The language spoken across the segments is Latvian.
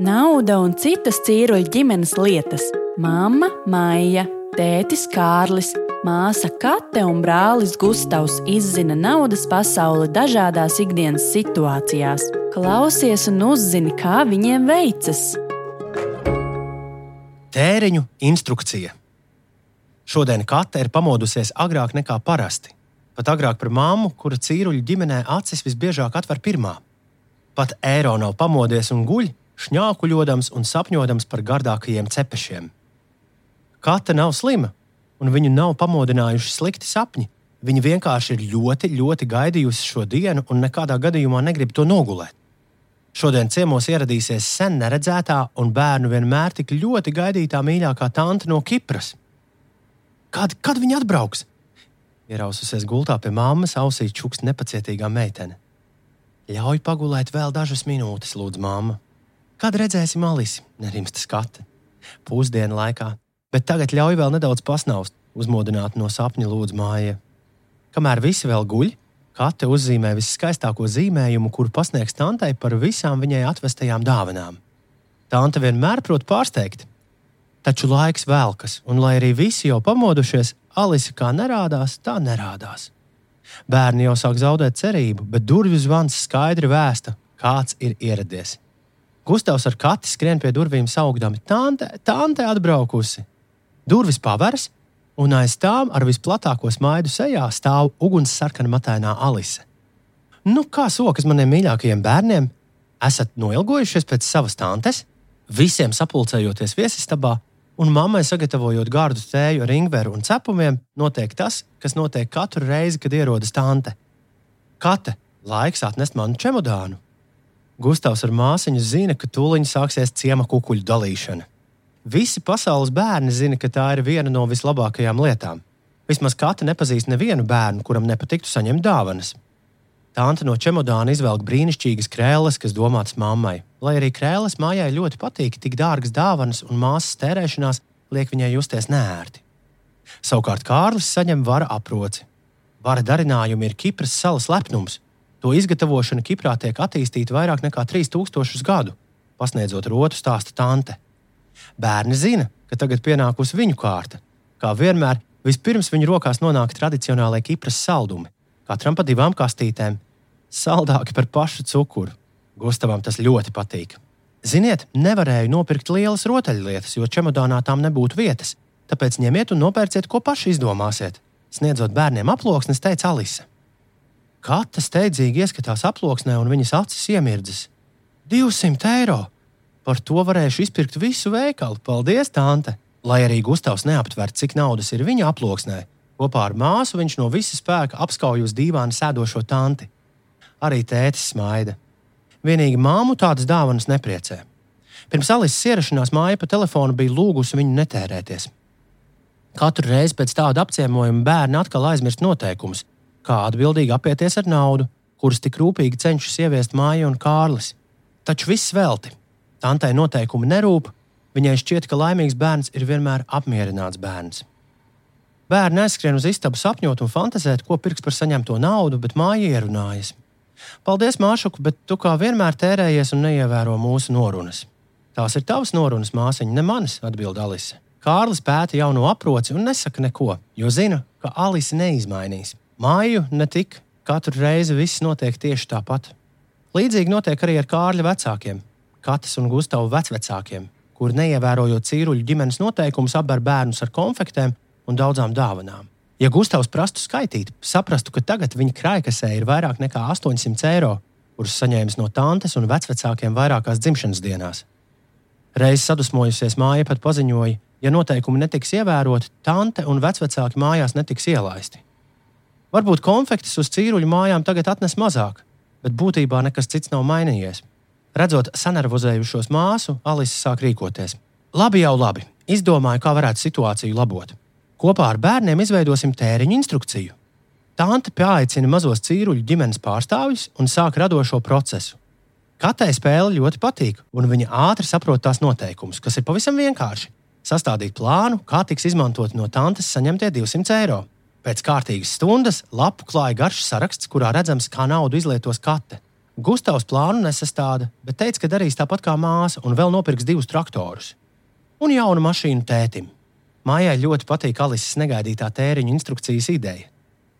Nauda un citas cīruļu ģimenes lietas - mamma, Maija, tētis Kārlis, māsa Kate un brālis Gustavs izzina naudas pasauli dažādās ikdienas situācijās. Klausies un uzzini, kā viņiem veicas. Tēriņu instrukcija. Šodien Kate ir pamodusies agrāk nekā parasti. Pat agrāk par māmu, kura cīruļu ģimenē acis visbiežāk atver pirmā. Pat eiro nav pamodies un guļ, šņākuļodams un sapņodams par gardākajiem cepešiem. Kata nav slima, un viņu nav pamodinājuši slikti sapņi. Viņa vienkārši ir ļoti, ļoti gaidījusi šo dienu un nekādā gadījumā negrib to nogulēt. Šodien ciemos ieradīsies sen neredzētā un bērnu vienmēr tik ļoti gaidītā mīļākā tante no Kipras. Kad, kad viņa atbrauks? Ieraususies gultā pie mammas, ausī čuks nepacietīgā meitene. Ļauj pagulēt vēl dažas minūtes, lūdzu, māma. Kad redzēsim Alisi? Nerimsta skati. Pusdienu laikā, bet tagad ļauj vēl nedaudz pasnaust, uzmodināt no sapņa lūdzu māja. Kamēr visi vēl guļ, Kate uzzīmē viskaistāko zīmējumu, kuru pasniegs tantei par visām viņai atvestajām dāvanām. Tante vienmēr prot pārsteigt, taču laiks velkas, un lai arī visi jau pamodušies, Alise kā nerādās, tā nerādās. Bērni jau sāk zaudēt cerību, bet durvju zvans skaidri vēsta, kāds ir ieradies. Gustavs ar kati skrien pie durvīm, saugdami: Tante, tante atbraukusi! Durvis paveras, un aiz tām ar visplatāko smaidu sejā stāv ugunssarkana matainā Alise. Nu, kā sokas maniem mīļākajiem bērniem? Esat noilgojušies pēc savas tantes, visiem sapulcējoties viesistabā, un mammai sagatavojot gārdu tēju ar ingveru un cepumiem, notiek tas, kas notiek katru reizi, kad ierodas tante. Kate, laiks atnest manu čemodānu! Gustavs ar māsiņu zina, ka tūlīt sāksies ciema kukuļu dalīšana. Visi pasaules bērni zina, ka tā ir viena no vislabākajām lietām. Vismaz katra nepazīst nevienu bērnu, kuram nepatiktu saņemt dāvanas. Tante no čemodāna izvelk brīnišķīgas krēslas, kas domātas mammai. Lai arī krēslas mājai ļoti patīk, tik dārgas dāvanas un māsas tērēšanās liek viņai justies nērti. Savukārt Kārlis saņem vara aproci. Vara darinājumi ir Kipras salas lepnums, To izgatavošana Kiprā tiek attīstīta vairāk nekā 3000 gadu, pasniedzot rotu stāsta tante. Bērni zina, ka tagad pienākusi viņu kārta. Kā vienmēr, vispirms viņu rokās nonāk tradicionālajie Kipras saldumi, katram pa divām kastītēm, saldāki par pašu cukuru. Gustavam tas ļoti patīk. Ziniet, nevarēju nopirkt lielas rotaļlietas, jo čemodānā tām nebūtu vietas. Tāpēc ņemiet un nopērciet, ko paši izdomāsiet. Sniedzot bērniem aploksnes, teica Alise. Kata steidzīgi ieskatās aploksnē, un viņas acis iemirdzas. 200 eiro! Par to varēšu izpirkt visu veikalu. Paldies, tante! Lai arī Gustavs neaptver, cik naudas ir viņa aploksnē, kopā ar māsu viņš no visa spēka apskauj uz dīvāna sēdošo tanti. Arī tētis smaida. Vienīgi māmu tādas dāvanas nepriecē. Pirms Alises ierašanās māja pa telefonu bija lūgusi viņu netērēties. Katru reizi pēc tāda apciemojuma bērni atkal aizmirst noteikumus, kā atbildīgi apieties ar naudu, kuras tik rūpīgi cenšas ieviest māja un Kārlis. Taču viss velti. Tantei noteikumi nerūp, viņai šķiet, ka laimīgs bērns ir vienmēr apmierināts bērns. Bērni aizskrien uz istabu sapņot un fantāzēt, ko pirks par saņemto naudu, bet māja ierunājas. Paldies, Māšuku, bet tu kā vienmēr tērējies un neievēro mūsu norunas. Tās ir tavas norunas, māsiņa, ne manas, atbild Alise. Kārlis pēta jauno aproci un nesaka neko, jo zina, ka Alise neizmainīs. Māju ne tik, katru reizi viss notiek tieši tāpat. Līdzīgi notiek arī ar Kārļa vecākiem, Katas un Gustavu vecvecākiem, kuri neievērojot cīruļu ģimenes noteikumus, apber bērnus ar konfektēm un daudzām dāvanām. Ja Gustavs prastu skaitīt, saprastu, ka tagad viņa krājkasē ir vairāk nekā 800 eiro, kurus saņēmis no tantes un vecvecākiem vairākās dzimšanas dienās. Reiz sadusmojusies māja pat paziņoja, ja noteikumi netiks ievēroti, tante un vecvecāki mājās netiks ielaisti. Varbūt konfektes uz cīruļu mājām tagad atnes mazāk, bet būtībā nekas cits nav mainījies. Redzot sanervozējušos māsu, Alise sāk rīkoties. Labi, jau labi. Izdomāju, kā varētu situāciju labot. Kopā ar bērniem izveidosim tēriņu instrukciju. Tante pieaicina mazos cīruļu ģimenes pārstāvjus un sāk radošo procesu. Katrai spēle ļoti patīk, un viņa ātri saprot tās noteikumus, kas ir pavisam vienkārši. Sastādīt plānu, kā tiks izmantot no tantes saņemtie 200 eiro. Pēc kārtīgas stundas lapu klāja garš saraksts, kurā redzams, kā naudu izlietos kate. Gustavs plānu nesastāda, bet teica, ka darīs tāpat kā māsa un vēl nopirks divus traktorus un jaunu mašīnu tētim. Mājai ļoti patīk Alises negaidītā tēriņa instrukcijas ideja.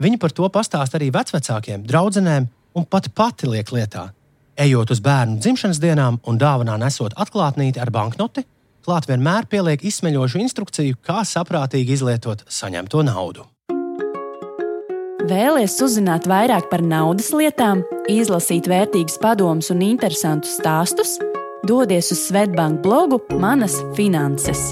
Viņa par to pastāsta arī vecākiem, draugiem un pat pati liek lietā. Ejot uz bērnu dzimšanas dienām un dāvanā nesot atklātnīti ar banknoti, klāt vienmēr pieliek izsmeļošu instrukciju, kā saprātīgi izlietot saņemto naudu. Vēlies uzzināt vairāk par naudas lietām, izlasīt vērtīgus padomus un interesantus stāstus? Dodies uz Svetbank blogu Manas finanses.